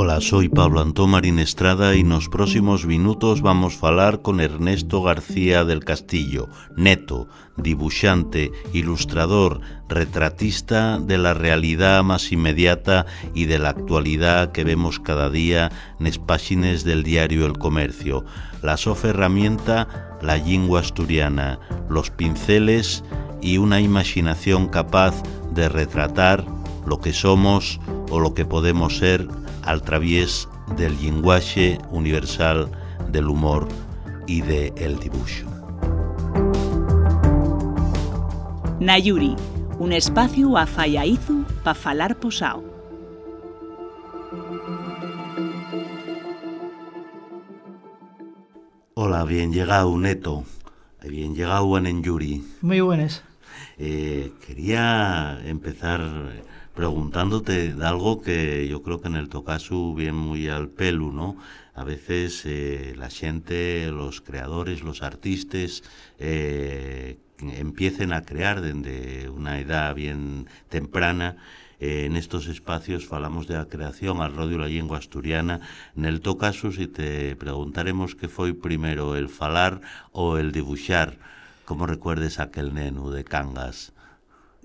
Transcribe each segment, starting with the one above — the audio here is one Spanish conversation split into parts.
Ola, soy Pablo Antón Marín Estrada e nos próximos minutos vamos falar con Ernesto García del Castillo, neto, dibuixante, ilustrador, retratista de la realidad más inmediata y de la actualidad que vemos cada día nes páxines del diario El Comercio. La sofa herramienta, la lingua asturiana, los pinceles y una imaginación capaz de retratar lo que somos o lo que podemos ser al través del lenguaje universal del humor y de el dibujo. Nayuri, un espacio a Fallaizu para falar posao. Hola, bien llegado, Neto. Bien llegado en Yuri. Muy buenas. Eh, quería empezar preguntándote algo que yo creo que en el tocasu viene muy al pelo, ¿no? A veces eh, la gente, los creadores, los artistas eh, empiecen a crear desde una edad bien temprana eh, en estos espacios falamos de la creación al radio la lengua asturiana en el tocasu si te preguntaremos qué fue primero el falar o el dibujar ¿cómo recuerdes aquel nenu de Cangas?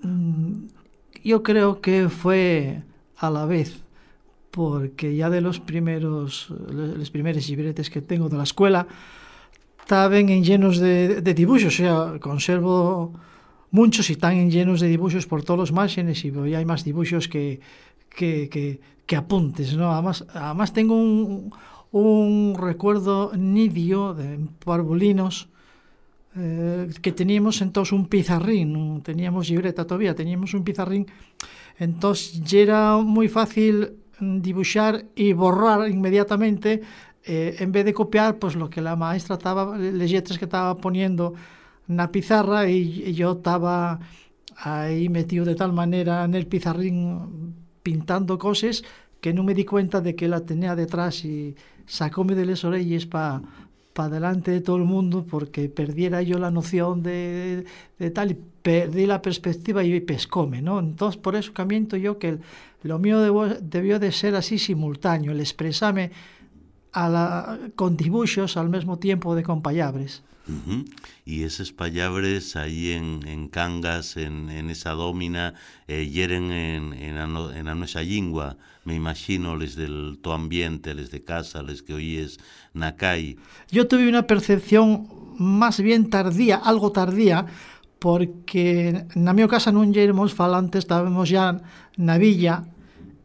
Mm yo creo que fue a la vez, porque ya de los primeros, los primeros libretes que tengo de la escuela, estaban en llenos de, dibujos, o sea, conservo muchos y están en llenos de dibujos por todos los márgenes y ya hay más dibujos que, que, que, que apuntes, ¿no? Además, además tengo un, un recuerdo nidio de parvulinos eh, que teníamos entonces un pizarrín, teníamos libreta todavía, teníamos un pizarrín, entonces era moi fácil dibuixar e borrar inmediatamente eh, en vez de copiar pues lo que la maestra estaba, les letras que estaba poniendo na pizarra e, e yo estaba aí metido de tal manera en el pizarrín pintando cosas que non me di cuenta de que la tenía detrás e sacóme de les orelles para para delante de todo el mundo porque perdiera yo la noción de, de tal y perdí la perspectiva y pescome, ¿no? Entonces, por eso camiento yo que lo mío debió, de ser así simultáneo, el expresarme a la, con dibujos al mismo tiempo de con payabres. Y esos payabres ahí en, Cangas, en, esa domina, eh, hieren en, en, a no, en a nuestra lingua, me imagino, les del tu ambiente, les de casa, les que oyes na. Yo tuve una percepción más bien tardía, algo tardía, porque na mi casa non éramos falantes, estábamos ya na villa,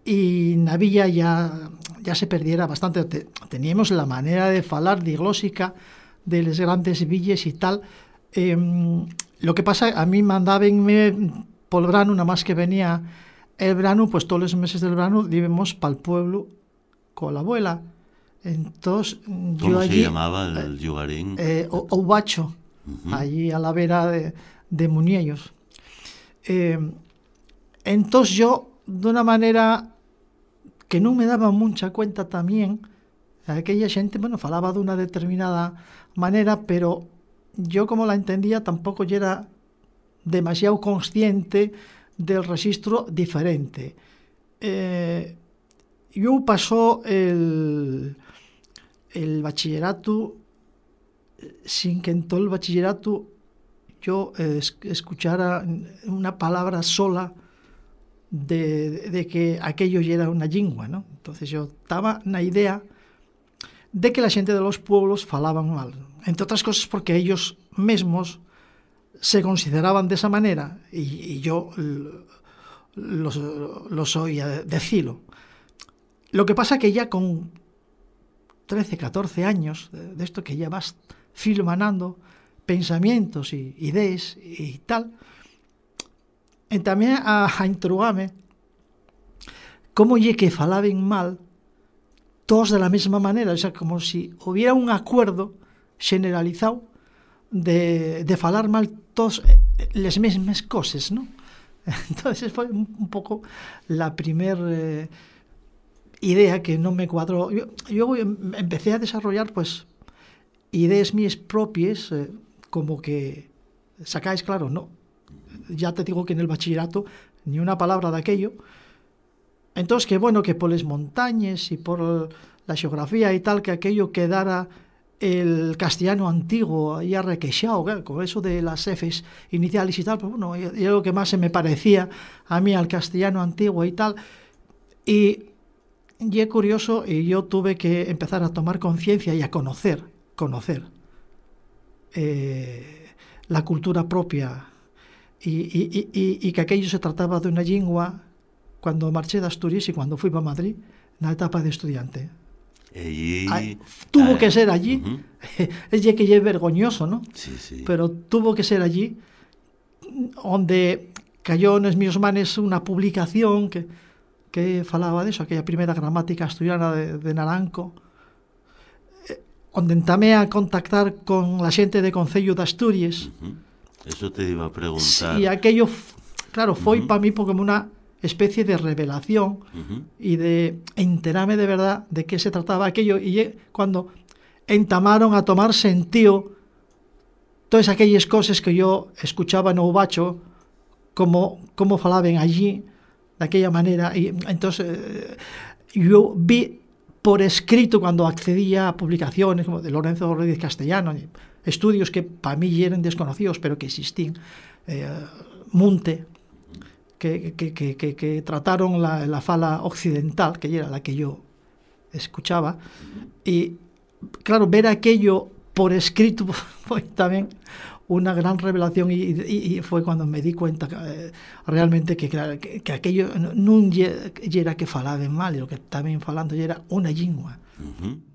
e na villa ya, ya se perdiera bastante. Teníamos la manera de falar diglósica, de les grandes villes y tal. Eh, lo que pasa, a mí mandabenme por el verano, nada más que venía el verano, pues todos los meses del verano vivimos para el pueblo con la abuela. Entonces, ¿Cómo yo allí, se llamaba el eh, lugarín? Eh, Oubacho, uh -huh. allí a la vera de, de Muniellos. Eh, entonces yo, de una manera que no me daba mucha cuenta también, aquella gente, bueno, falaba de una determinada manera, pero yo como la entendía tampoco ya era demasiado consciente del registro diferente. Eh, yo pasó el, el bachillerato sin que en todo el bachillerato yo eh, escuchara una palabra sola de, de, que aquello era una lingua, ¿no? Entonces yo estaba en la idea de que la xente de los pueblos falaban mal. Entre otras cosas porque ellos mesmos se consideraban de esa manera y, yo los, los oía decirlo. Lo que pasa que ya con 13, 14 años, de, esto que ya vas filmanando pensamientos y ideas y tal, y también a, a intrugarme cómo ye que falaban mal todos de la misma manera, o sea, como si hubiera un acuerdo generalizado de, de falar mal todos las mismas cosas, ¿no? Entonces fue un poco la primera eh, idea que no me cuadró. Yo, yo, empecé a desarrollar, pues, ideas mías propias, eh, como que, sacáis claro, no, ya te digo que en el bachillerato ni una palabra de aquello, entonces que bueno, que por las montañas y por la geografía y tal, que aquello quedara el castellano antiguo ya requechado, con eso de las Fs iniciales y tal, pues bueno, y, y lo que más se me parecía a mí al castellano antiguo y tal. Y, y es curioso, y yo tuve que empezar a tomar conciencia y a conocer, conocer eh, la cultura propia y, y, y, y que aquello se trataba de una lengua cuando marché de Asturias y cuando fui para Madrid, en la etapa de estudiante. Ay, tuvo ah, que ser allí. ujú. es ya que ya es vergonzoso, ¿no? Sí, sí. Pero tuvo que ser allí, donde cayó en mis manes una publicación que, que falaba de eso, aquella primera gramática asturiana de, de Naranco, eh, onde entamé a contactar con la xente de Concello de Asturias, Ujú. Eso te iba a preguntar. y aquello, f- claro, foi Ujú. para mí como una especie de revelación y de enterarme de verdad de qué se trataba aquello. Y cuando entamaron a tomar sentido todas aquellas cosas que yo escuchaba no bacho como como falaban allí de aquella manera y entonces eh, yo vi por escrito cuando accedía a publicaciones como de Lorenzo Rodríguez Castellano estudios que para mí eran desconocidos pero que existían eh, Munte que, que, que, que, trataron la, la fala occidental, que era la que yo escuchaba, y claro, ver aquello por escrito fue también una gran revelación y, y, y fue cuando me di cuenta eh, realmente que, que, que aquello lle, lle era que falaban mal, lo que también falando era una lingua. Ujú. Y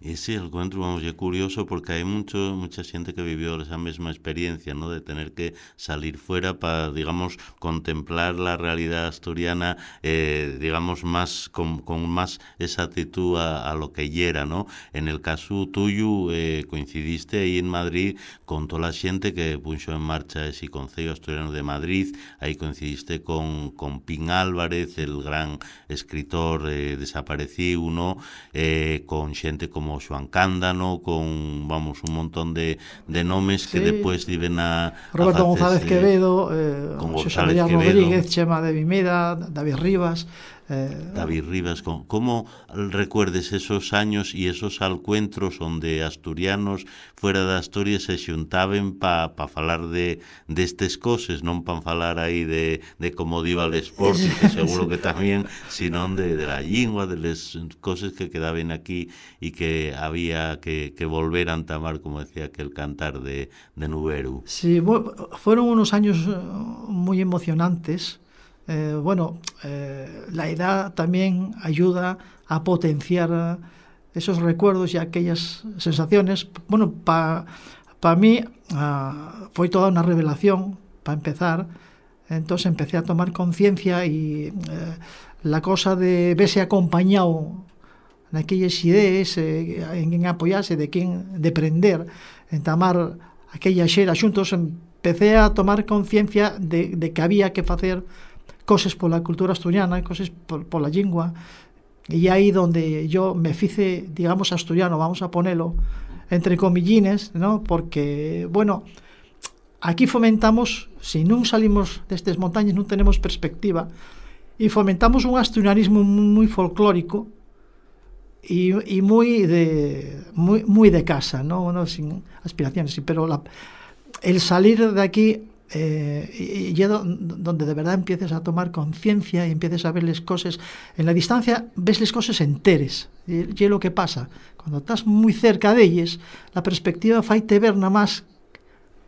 ese encuentro, vamos, es curioso porque hay mucho, mucha gente que vivió esa misma experiencia, ¿no? De tener que salir fuera para, digamos, contemplar la realidad asturiana, eh, digamos, más con, con más exactitud a, a lo que yera, ¿no? En el caso tuyo, eh, coincidiste ahí en Madrid con toda la gente que puso en marcha ese Concello Asturiano de Madrid, ahí coincidiste con, con Pin Álvarez, el gran escritor eh, desaparecido, ¿no? Eh, con gente como como Xoan Cándano, con, vamos, un montón de, de nomes sí. depois despois viven a... Roberto a González Quevedo, eh, con José González Quevedo. Rodríguez, Chema de Vimeda, David Rivas eh, David Rivas, ¿cómo- ¿cómo recuerdes esos años y esos encuentros donde asturianos fuera de Asturias se xuntaban para pa falar de destes cosas, non para falar aí de, de como diva el sport, que seguro que tamén, sino de, de la lingua, de las cosas que quedaban aquí y que había que, que volver a entamar, como decía aquel cantar de, de Nuberu. Sí, bu- fueron unos años eh, muy emocionantes. Eh, bueno, eh, la edad también ayuda a potenciar eh, esos recuerdos y aquellas sensaciones. Bueno, para mí ah, fue toda una revelación, para empezar. Entonces empecé a tomar conciencia y la cosa de verse acompañado en aquellas ideas, en quen apoyarse, de quen deprender, en tamar aquella xera xuntos, empecé a tomar conciencia de, que había que facer cosas pola cultura asturiana, cosas por, pola lingua, e aí donde yo me fice, digamos, asturiano, vamos a ponelo, entre comillines, ¿no? porque, bueno, aquí fomentamos, si non salimos destes montañas, non tenemos perspectiva, e fomentamos un asturianismo moi folclórico, y, y muy de muy, muy de casa, ¿no? no sin aspiraciones, pero la, el salir de aquí eh, y, y do- donde de verdad empieces a tomar conciencia y empieces a ver las cosas en la distancia ves las cosas enteres y, y lo que pasa. Cuando estás muy cerca de ellas la perspectiva faite ver nada más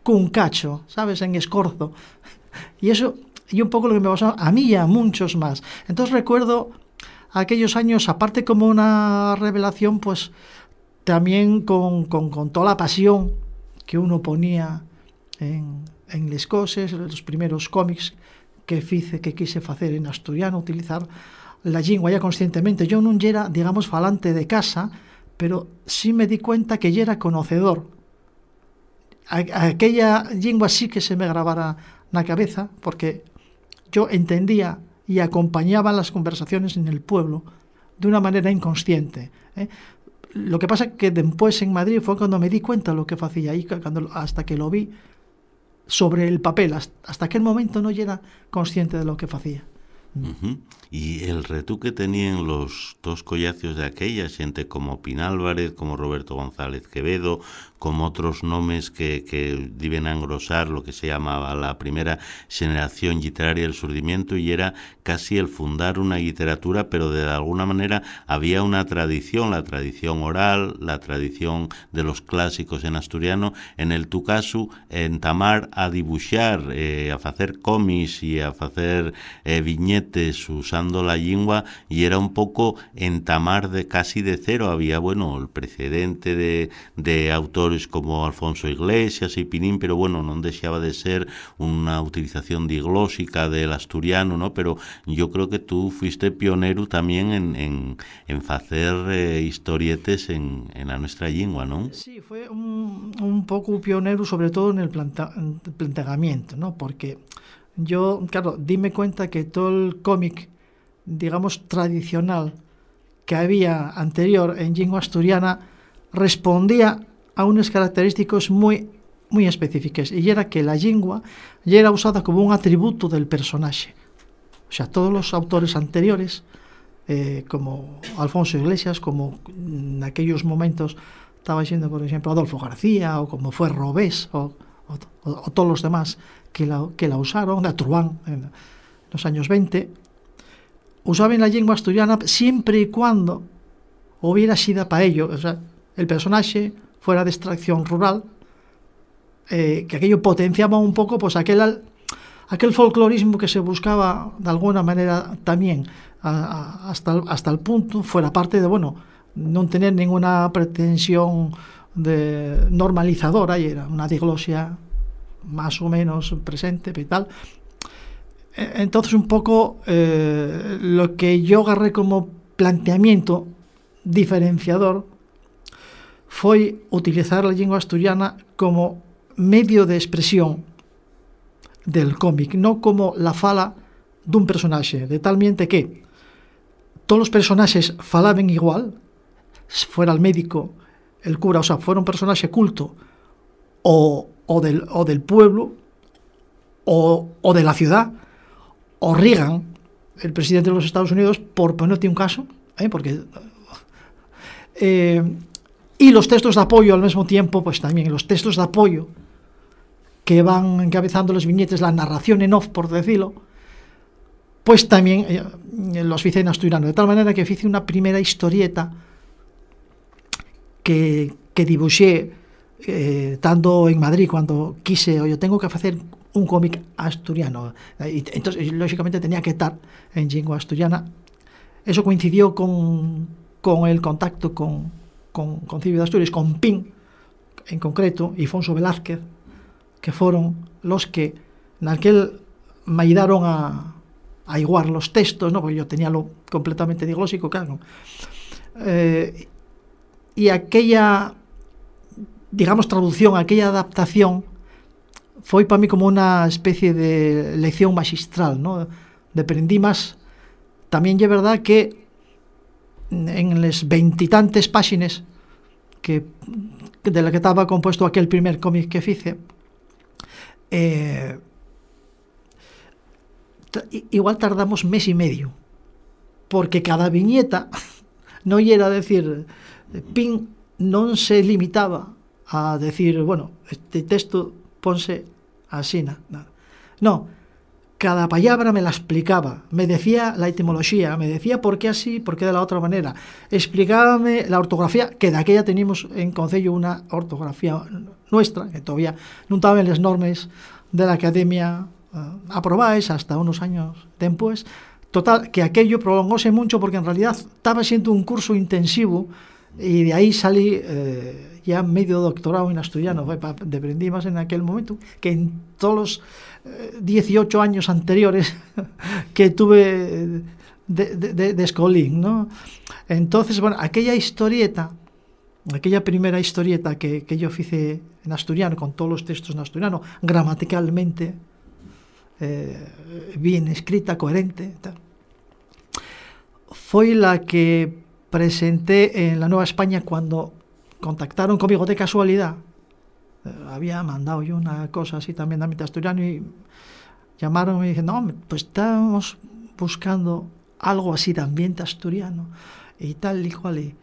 cun cacho, sabes, en escorzo. Y eso y un poco lo que me pasó a mí y a muchos más. Entonces recuerdo aquellos años, aparte como una revelación, pues también con, con, con toda la pasión que uno ponía en, en les coses, los primeros cómics que fice, que quise facer en asturiano, utilizar la lingua ya conscientemente. Yo non era, digamos, falante de casa, pero sí me di cuenta que ya era conocedor. Aquella lingua sí que se me grabara na cabeza, porque yo entendía y acompañaba las conversaciones en el pueblo de una manera inconsciente. ¿eh? Lo que pasa que después en Madrid fue cuando me di cuenta de lo que hacía ahí, cuando, hasta que lo vi sobre el papel. Hasta, aquel momento no era consciente de lo que hacía. E el retú que tenían los dos collacios de aquella, xente como Pin Álvarez, como Roberto González Quevedo, como otros nomes que, que deben engrosar lo que se llamaba la primera generación literaria del surdimiento y era casi el fundar una literatura, pero de alguna manera había una tradición, la tradición oral, la tradición de los clásicos en asturiano, en el tu caso, entamar a dibuixar, eh, a facer cómics y a facer eh, usando la lingua y era un poco entamar de casi de cero. Había, bueno, el precedente de, de autores como Alfonso Iglesias y Pinín, pero bueno, non deixaba de ser unha utilización diglósica del asturiano, ¿no? Pero yo creo que tú fuiste pionero también en, en, en facer eh, historietes en, en a nuestra lingua, ¿no? Sí, fue un, un pouco pionero sobre todo en el, planta, planteamiento, ¿no? Porque yo, claro, dime cuenta que todo el cómic, digamos, tradicional que había anterior en lingua asturiana respondía a unas características muy, muy específicas, y era que la lingua ya era usada como un atributo del personaje. O sea, todos los autores anteriores, eh, como Alfonso Iglesias, como en aquellos momentos estaba diciendo, por ejemplo, Adolfo García, o como fue Robés, o, o todos los demás que la, que la usaron, de Truán, en los años 20, usaban la lengua asturiana siempre y cuando hubiera sido para ello, o sea, el personaje fuera de extracción rural, eh, que aquello potenciaba un poco pues aquel, aquel folclorismo que se buscaba de alguna manera también hasta, hasta el punto, fuera parte de, bueno, no tener ninguna pretensión de normalizadora, y era una diglosia más o menos presente y tal. Entonces un poco eh, lo que yo agarré como planteamiento diferenciador foi utilizar a lingua asturiana como medio de expresión del cómic, non como la fala dun personaxe, de tal miente que todos os personaxes falaban igual, fuera el médico, el cura, o sea, fuera un personaxe culto o, o, del, o del pueblo o, o de la ciudad, o Reagan, el presidente de los Estados Unidos, por ponerte un caso, ¿eh? porque eh, y los textos de apoyo al mismo tiempo, pues también los textos de apoyo que van encabezando los viñetes, la narración en off, por decirlo, pues también eh, los hice en asturiano, de tal manera que hice una primera historieta que, que dibuixé eh, estando en Madrid cuando quise, yo tengo que hacer un cómic asturiano, y entonces lógicamente tenía que estar en lengua asturiana. Eso coincidió con, con el contacto con, con, con Cibio de Asturias, con PIN en concreto, y Fonso Velázquez, que foron los que naquel me ayudaron a, a iguar los textos, ¿no? porque yo tenía lo completamente diglósico, claro. Eh, y aquella, digamos, traducción, aquella adaptación foi para mí como unha especie de lección magistral, ¿no? Deprendí más. Tamén é verdad que en les veintitantes páxines que de la que estaba compuesto aquel primer cómic que fice eh, igual tardamos mes y medio porque cada viñeta non era decir pin non se limitaba a decir, bueno, este texto ponse así, no, no cada palabra me la explicaba, me decía la etimología, me decía por qué así, por qué de la otra manera, explicábame la ortografía, que de aquella teníamos en Concello una ortografía nuestra, que todavía non estaban las normas de la academia uh, aprobadas hasta unos años después. Total, que aquello prolongóse mucho porque en realidad estaba siendo un curso intensivo y de ahí salí eh, ya medio doctorado en asturiano, deprendí más en aquel momento que en todos los 18 años anteriores que tuve de, de, de Escolín, ¿no? Entonces, bueno, aquella historieta, aquella primera historieta que, que yo hice en asturiano, con todos los textos en asturiano, gramaticalmente eh, bien escrita, coherente, tal, fue la que presenté en la Nueva España cuando contactaron conmigo de casualidad Eh, había mandado yo una cosa así también de ámbito asturiano y llamaron y dijeron, no, pues estamos buscando algo así de ambiente asturiano y tal y cual. Y,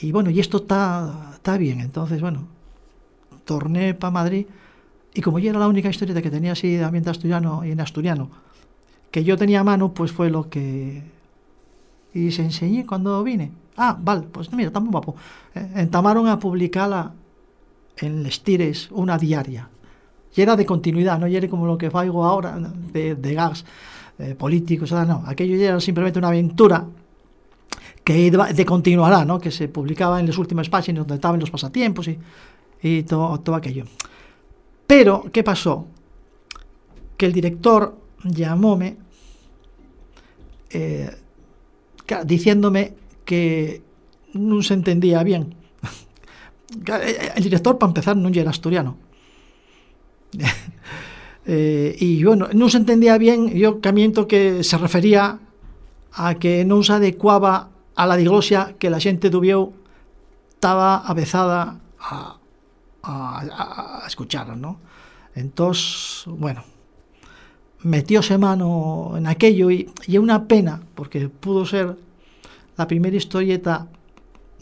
y bueno, y esto está, está bien. Entonces, bueno, torné para Madrid y como yo era la única historieta que tenía así de ambiente asturiano y en asturiano, que yo tenía a mano, pues fue lo que... Y se enseñé cuando vine. Ah, vale, pues mira, está muy guapo. Eh, entamaron a publicarla en Les una diaria. Y era de continuidad, no y era como lo que hago ahora, de, de gas eh, políticos, no. Aquello ya era simplemente una aventura que de continuará, ¿no? que se publicaba en las últimas páginas donde estaban los pasatiempos y, y todo, todo aquello. Pero, ¿qué pasó? Que el director llamóme eh, diciéndome que no se entendía bien. El director, para empezar, no era asturiano. eh, y bueno, no se entendía bien, yo camiento que se refería a que no se adecuaba a la diglosia que la do Bieu estaba avezada a, a, a escuchar, ¿no? Entonces, bueno, metióse mano en aquello y, é unha pena, porque pudo ser la primeira historieta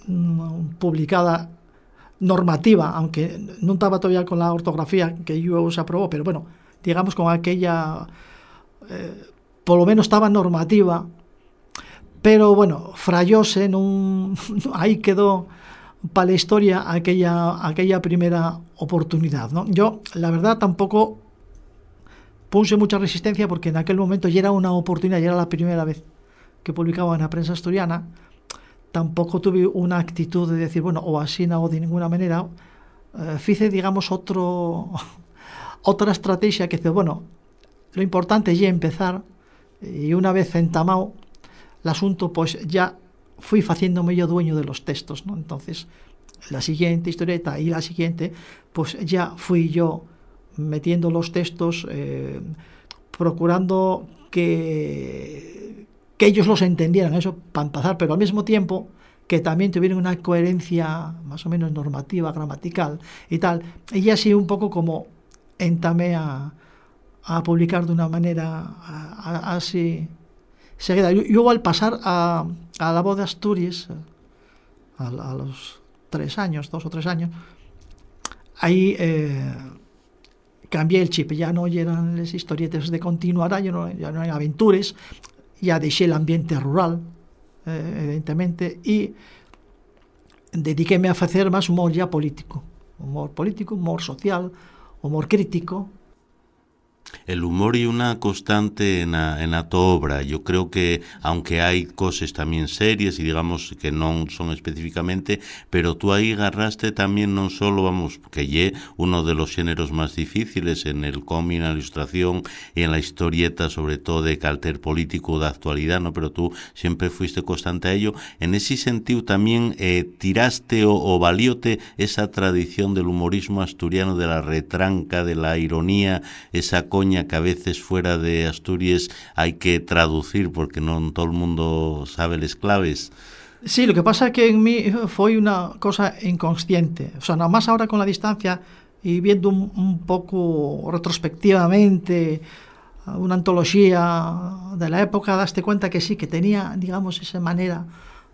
mm, publicada normativa, aunque non estaba todavía con la ortografía que yo se aprobó, pero bueno, digamos con aquella, eh, por lo menos estaba normativa, pero bueno, frayóse, non, aí quedó para la historia aquella, aquella primera oportunidad. ¿no? Yo, la verdad, tampoco puse mucha resistencia porque en aquel momento ya era una oportunidad, ya era la primera vez que publicaba en la prensa asturiana. Tampoco tuve una actitud de decir, bueno, o así no, o de ninguna manera. Eh, digamos, otro, otra estrategia que dice, bueno, lo importante es ya empezar y una vez entamado el asunto, pues ya fui haciéndome yo dueño de los textos, ¿no? Entonces, la siguiente historieta y la siguiente, pues ya fui yo metiendo los textos, eh, procurando que, que ellos los entendieran, eso para empezar, pero al mismo tiempo que también tuvieran una coherencia más o menos normativa, gramatical y tal. Y así un poco como entamé a, a publicar de una manera así seguida. Luego al pasar a, la voz de Asturias, a, a, los tres años, dos o tres años, ahí eh, cambié el chip, ya no eran las historietas de continuar, ya no, ya no eran aventuras, ya dejé el ambiente rural, eh, evidentemente, y dediquéme a hacer más humor ya político, humor político, humor social, humor crítico, El humor y una constante en la, en tu obra. Yo creo que, aunque hay cosas también serias y digamos que no son específicamente, pero tú ahí agarraste también no solo, vamos, que ye uno de los géneros más difíciles en el cómic, en la ilustración y en la historieta, sobre todo de calter político de actualidad, ¿no? Pero tú siempre fuiste constante a ello. En ese sentido también eh, tiraste o, o valióte esa tradición del humorismo asturiano, de la retranca, de la ironía, esa coña que a veces fuera de Asturias hay que traducir porque no todo el mundo sabe las claves. Sí, lo que pasa es que en mí fue una cosa inconsciente. O sea, nada más ahora con la distancia y viendo un, un poco retrospectivamente una antología de la época, daste cuenta que sí, que tenía, digamos, esa manera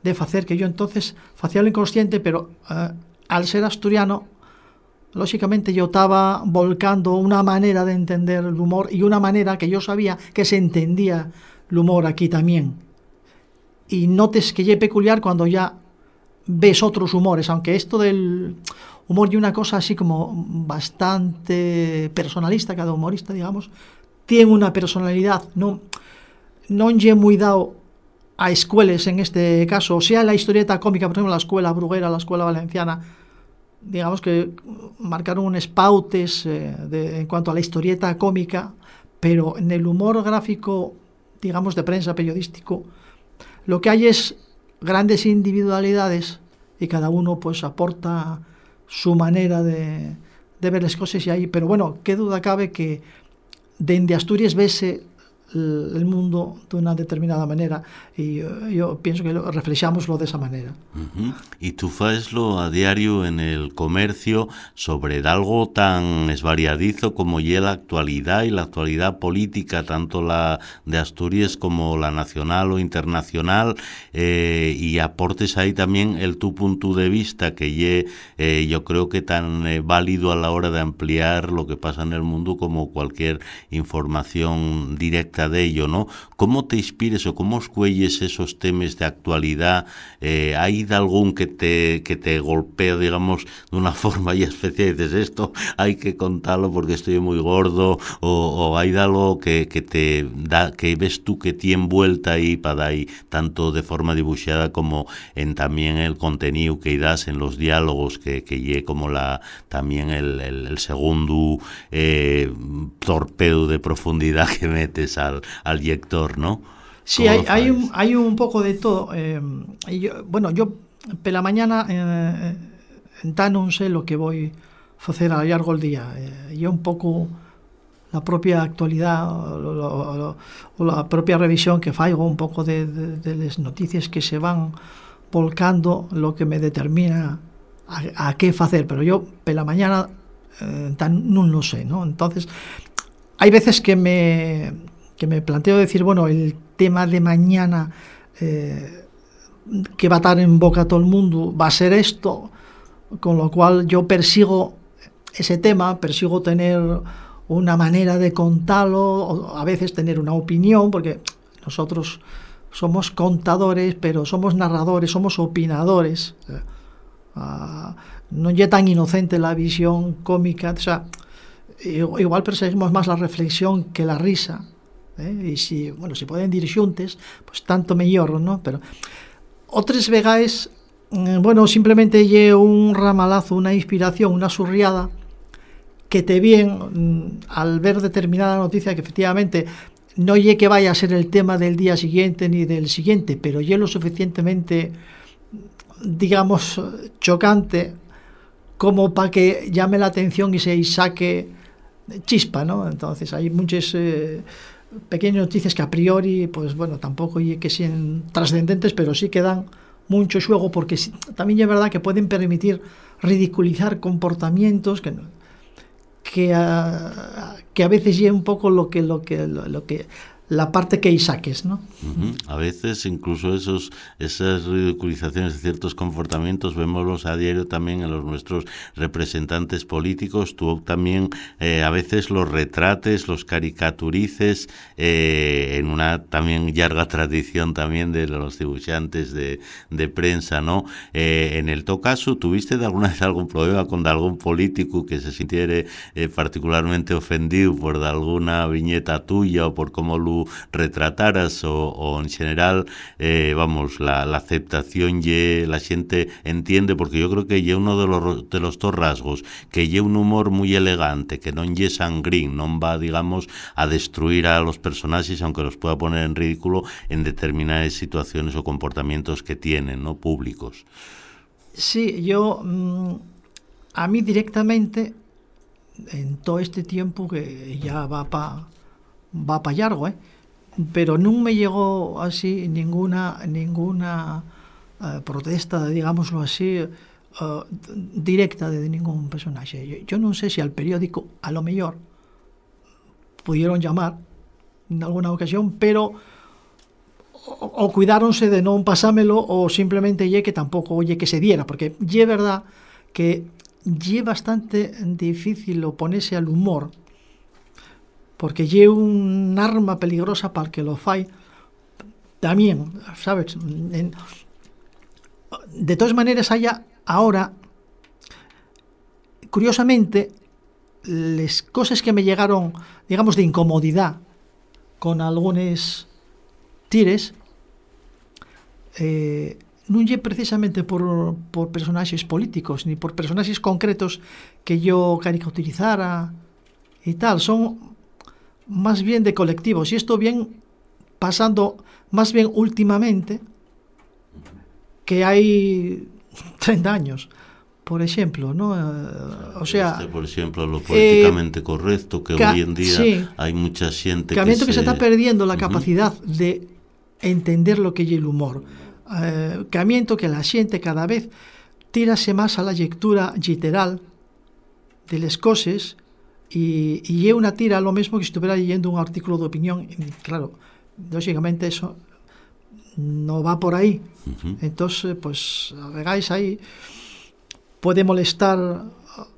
de hacer que yo entonces hacía lo inconsciente, pero eh, al ser asturiano lógicamente yo estaba volcando una manera de entender el humor y una manera que yo sabía que se entendía el humor aquí también. Y notes que es peculiar cuando ya ves otros humores, aunque esto del humor y una cosa así como bastante personalista, cada humorista, digamos, tiene una personalidad, no, no es muy dado a escuelas en este caso, sea la historieta cómica, por ejemplo, la escuela bruguera, la escuela valenciana, digamos que marcaron unos pautes eh, de, en cuanto a la historieta cómica, pero en el humor gráfico, digamos, de prensa periodístico, lo que hay es grandes individualidades y cada uno pues aporta su manera de, de ver las cosas y ahí, pero bueno, qué duda cabe que dende Asturias vese el mundo de una determinada manera y yo, yo pienso que lo, de esa manera. Uh -huh. Y tú faeslo a diario en el comercio sobre algo tan esvariadizo como ya la actualidad y la actualidad política, tanto la de Asturias como la nacional o internacional, eh, y aportes ahí también el tu punto de vista, que ye, eh, yo creo que tan eh, válido a la hora de ampliar lo que pasa en el mundo como cualquier información directa de ello, ¿no? ¿Cómo te inspires o cómo escuelles esos temas de actualidad? Eh, ¿Hay algún que te, que te golpea, digamos, de una forma y especial? Y dices, esto hay que contarlo porque estoy muy gordo, o, hay algo que, que, te da, que ves tú que tiene vuelta ahí para ahí, tanto de forma dibujada como en también el contenido que das en los diálogos, que, que lle como la también el, el, segundo eh, torpedo de profundidad que metes al, al lector, ¿no? Sí, hay, hay, un, hay un poco de todo. Eh, yo, bueno, yo pela mañana eh, entá non sei lo que voy facer a largo el día. Eh, e un pouco a propia actualidad o, o, o a propia revisión que faigo un pouco de, de, de les noticias que se van volcando lo que me determina a, a que facer, pero yo pela mañana eh, tan, non lo sei, ¿no? Entonces, hai veces que me que me planteo decir, bueno, el tema de mañana eh, que va a estar en boca a todo el mundo va a ser esto, con lo cual yo persigo ese tema, persigo tener una manera de contarlo, a veces tener una opinión, porque nosotros somos contadores, pero somos narradores, somos opinadores. Uh, no es tan inocente la visión cómica, o sea, igual perseguimos más la reflexión que la risa. Eh? si, bueno, se poden dir tanto mellor, no? Pero outras vegais, mm, bueno, simplemente lle un ramalazo, unha inspiración, unha surriada que te bien mm, al ver determinada noticia que efectivamente no lle que vaya a ser el tema del día siguiente ni del siguiente, pero lle lo suficientemente digamos chocante como para que llame la atención y se saque chispa, ¿no? Entonces hay muchas eh, pequeñas noticias que a priori, pues bueno, tampoco que sean trascendentes, pero sí que dan mucho juego porque sí, también es verdad que pueden permitir ridiculizar comportamientos que que a, que a veces lleva un poco lo que lo que la parte que saques, ¿no? Uh -huh. A veces incluso esos esas ridiculizaciones de ciertos comportamientos vemoslos a diario también en los nuestros representantes políticos. Tú también eh, a veces los retrates, los caricaturices eh, en una también larga tradición también de los dibujantes de, de prensa, ¿no? Eh, en el to caso, ¿tuviste de alguna vez algún problema con algún político que se sintiera eh, particularmente ofendido por alguna viñeta tuya o por cómo lo retrataras o, en general, eh, vamos, la, aceptación y la gente entiende, porque yo creo que ya uno de los, de los dos rasgos, que ya un humor muy elegante, que no ye sangrín, no va, digamos, a destruir a los personajes, aunque los pueda poner en ridículo en determinadas situaciones o comportamientos que tienen, ¿no? Públicos. Sí, yo, mmm, a mí directamente, en todo este tiempo que ya va para va para largo, ¿eh? pero non me llegó así ninguna ninguna uh, protesta, digámoslo así, uh, directa de ningún personaje. Yo, non sei se al periódico, a lo mellor, pudieron llamar en alguna ocasión, pero o, o cuidáronse de non pasámelo o simplemente lle que tampouco oye que se diera, porque lle verdad que lle bastante difícil oponerse al humor porque lle un arma peligrosa para el que lo fai también, sabes de todas maneras haya ahora curiosamente les cosas que me llegaron digamos de incomodidad con algunos tires eh, non lle precisamente por, por personaxes políticos ni por personaxes concretos que yo caricaturizara e tal, son más bien de colectivos. Y esto bien pasando más bien últimamente, que hay 30 años. por ejemplo, ¿no? Uh, o sea, este, por ejemplo, lo políticamente eh, correcto que hoy en día sí, hay mucha gente que, que se... que se está perdiendo la uh -huh. capacidad de entender lo que es el humor. Uh, camiento que la gente cada vez tírase más a la lectura literal de las cosas y, y é unha tira lo mesmo que se estuviera leyendo un artículo de opinión. Y, claro, lógicamente eso no va por ahí. Uh -huh. Entonces, pues, vegáis ahí puede molestar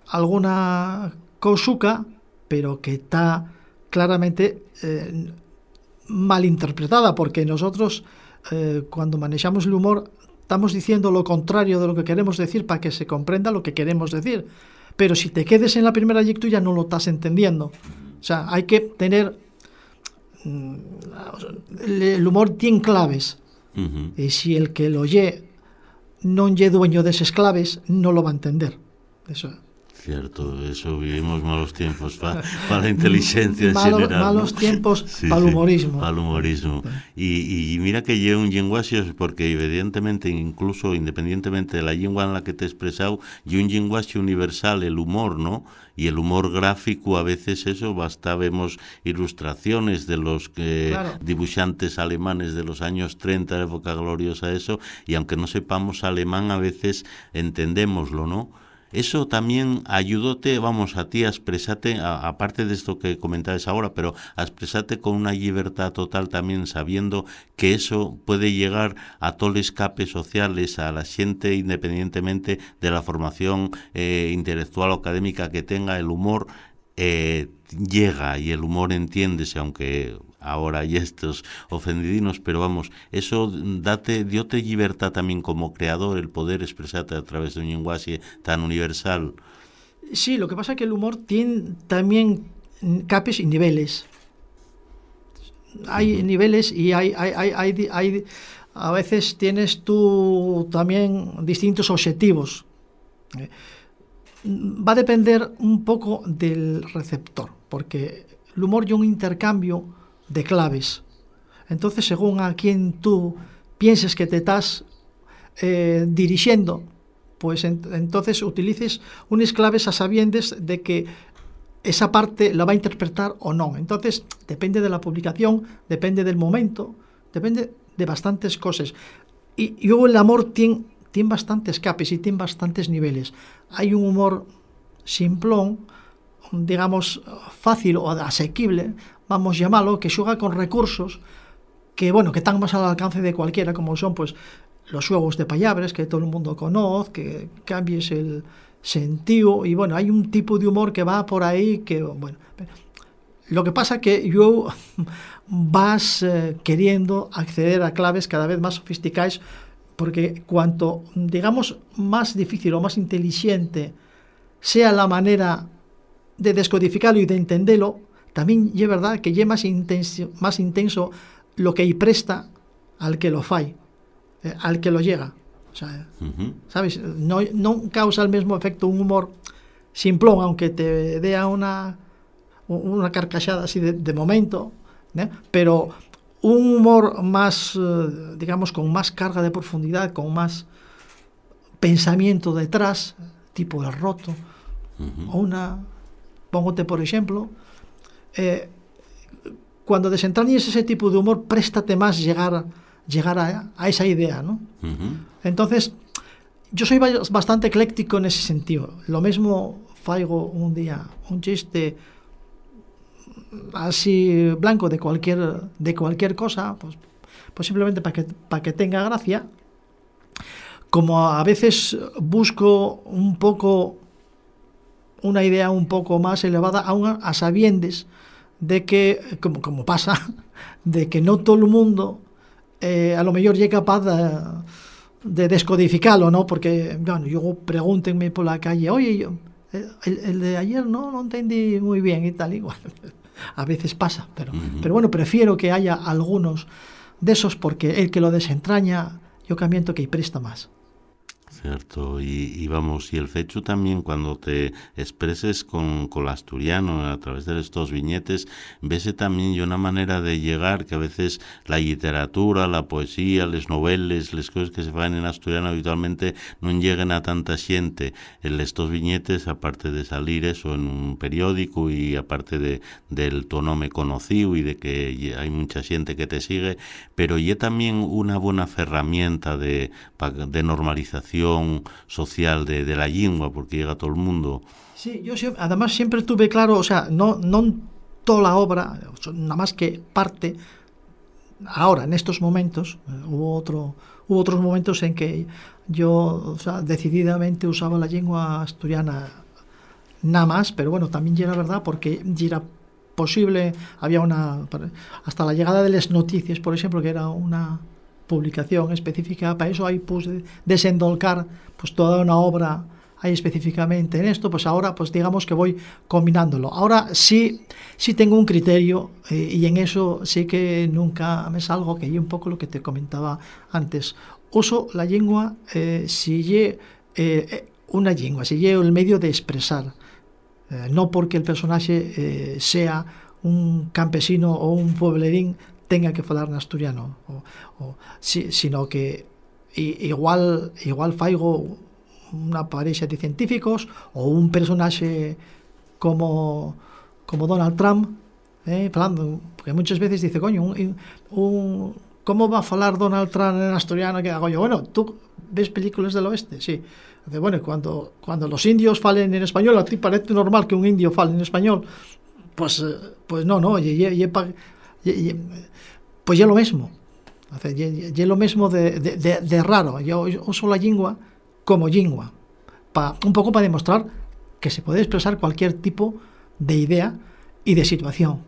alguna cousuca, pero que está claramente eh, mal interpretada, porque nosotros eh, cuando manejamos el humor estamos diciendo lo contrario de lo que queremos decir para que se comprenda lo que queremos decir. Pero si te quedes en la primera lectura no lo estás entendiendo. O sea, hay que tener... Mm, el humor tiene claves. Uh -huh. Y si el que lo oye non lle dueño deses claves, non lo va a entender. Eso Cierto, eso vivimos malos tiempos para pa la inteligencia en general. Malos ¿no? tiempos sí, para el humorismo. Sí, para el humorismo. Y, y, mira que lleva un lenguaje, porque evidentemente, incluso independientemente de la lengua en la que te he expresado, lleva un lenguaje universal, el humor, ¿no? y el humor gráfico a veces eso basta vemos ilustraciones de los eh, claro. dibujantes alemanes de los años 30 época gloriosa eso y aunque no sepamos alemán a veces entendémoslo no eso también ayudóte, vamos, a ti a expresarte, aparte de esto que comentabas ahora, pero a expresarte con una libertad total también sabiendo que eso puede llegar a todo el escape sociales, a la gente independientemente de la formación eh, intelectual o académica que tenga, el humor eh, llega y el humor entiéndese, aunque ahora hay estos ofendidinos, pero vamos, eso date, diote libertad también como creador, el poder expresarte a través de un lenguaje tan universal. Sí, lo que pasa es que el humor tiene también capes y niveles. Hay uh -huh. niveles y hay, hay, hay, hay, hay, a veces tienes tú también distintos objetivos. Va a depender un poco del receptor, porque el humor y un intercambio de claves. Entonces, según a quien tú pienses que te estás eh, dirigiendo, pues en, entonces utilices unas claves a sabiendes de que esa parte la va a interpretar o no. Entonces, depende de la publicación, depende del momento, depende de bastantes cosas. Y, y el amor tiene, tiene bastantes capes y tiene bastantes niveles. Hay un humor simplón, digamos, fácil o asequible, vamos llamarlo, que xoga con recursos que, bueno, que están máis al alcance de cualquiera, como son, pues, los xuegos de payabres que todo el mundo conoce, que cambies el sentido, y bueno, hay un tipo de humor que va por ahí que, bueno, lo que pasa que yo vas eh, queriendo acceder a claves cada vez más sofisticadas porque cuanto, digamos, más difícil o más inteligente sea la manera de descodificarlo y de entenderlo, también es verdad que es más intenso, más intenso lo que presta al que lo fai, eh, al que lo llega. O sea, uh -huh. ¿sabes? No, no causa el mismo efecto un humor simplón, aunque te dé una, una carcachada así de, de momento, ¿eh? pero un humor más, eh, digamos, con más carga de profundidad, con más pensamiento detrás, tipo el roto, uh -huh. o una, póngote por ejemplo, eh, cuando desentrañes ese tipo de humor, préstate más llegar, llegar a, a esa idea, ¿no? Uh -huh. Entonces, yo soy bastante ecléctico en ese sentido. Lo mismo faigo un día un chiste así blanco de cualquier, de cualquier cosa, pues, pues simplemente para que, para que tenga gracia. Como a veces busco un poco una idea un poco más elevada, aún a sabiendes de que, como, como pasa, de que no todo el mundo eh, a lo mejor llega capaz de, de, descodificarlo, ¿no? Porque, bueno, yo pregúntenme por la calle, oye, yo, el, el, de ayer no lo entendí muy bien y tal, igual. a veces pasa, pero, uh -huh. pero bueno, prefiero que haya algunos de esos porque el que lo desentraña, yo camiento que presta más. Cierto, y, vamos, y el fecho también cuando te expreses con, con el asturiano a través de estos viñetes, ves también una manera de llegar que a veces la literatura, la poesía, las novelas, las cosas que se fan en asturiano habitualmente no lleguen a tanta gente. En estos viñetes, aparte de salir eso en un periódico y aparte de del tu nombre conocido y de que hay mucha gente que te sigue, pero y también una buena herramienta de, de normalización social de, la lengua, porque llega todo el mundo. Sí, yo además siempre tuve claro, o sea, no, no toda la obra, nada más que parte, ahora, en estos momentos, eh, hubo, otro, hubo otros momentos en que yo o decididamente usaba la lengua asturiana nada más, pero bueno, también ya era verdad porque ya era posible, había una, hasta la llegada de las noticias, por ejemplo, que era una publicación específica para eso, ahí puse desendolcar pues toda una obra ahí específicamente en esto, pues ahora pues digamos que voy combinándolo. Ahora sí, sí tengo un criterio eh, y en eso sí que nunca me salgo, que hay un poco lo que te comentaba antes. Uso la lengua eh, si ye, eh, una lengua, si ye el medio de expresar, no porque el personaje sea un campesino o un pueblerín tenga que falar en asturiano o, o, si, sino que igual igual faigo unha parexa de científicos ou un personaxe como como Donald Trump eh, falando, porque moitas veces dice, coño, un, un como va a falar Donald Trump en asturiano que yo? bueno, tú ves películas del oeste, sí. Dice, bueno, cuando cuando los indios falen en español, a ti parece normal que un indio fale en español. Pues eh, pues no, no, y, y, y, pues ya lo mismo. Ya lo mismo de, raro. Yo uso la lengua como lengua, pa, un poco para demostrar que se puede expresar cualquier tipo de idea y de situación.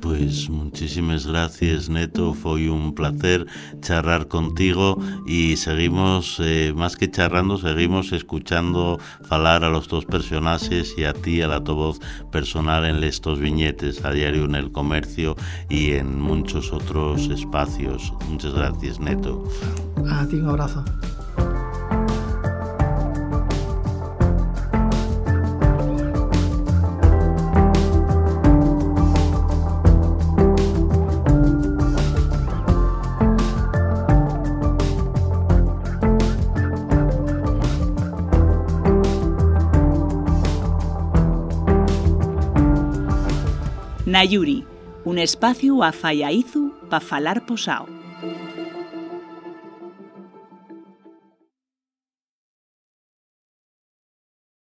Pues muchísimas gracias Neto, fue un placer charlar contigo y seguimos, eh, más que charrando, seguimos escuchando falar a los dos personajes y a ti, a la tu voz personal en estos viñetes a diario en el comercio y en muchos otros espacios. Muchas gracias Neto. A ti un abrazo. Na Yuri, un espacio a Fallaizu pa falar posao.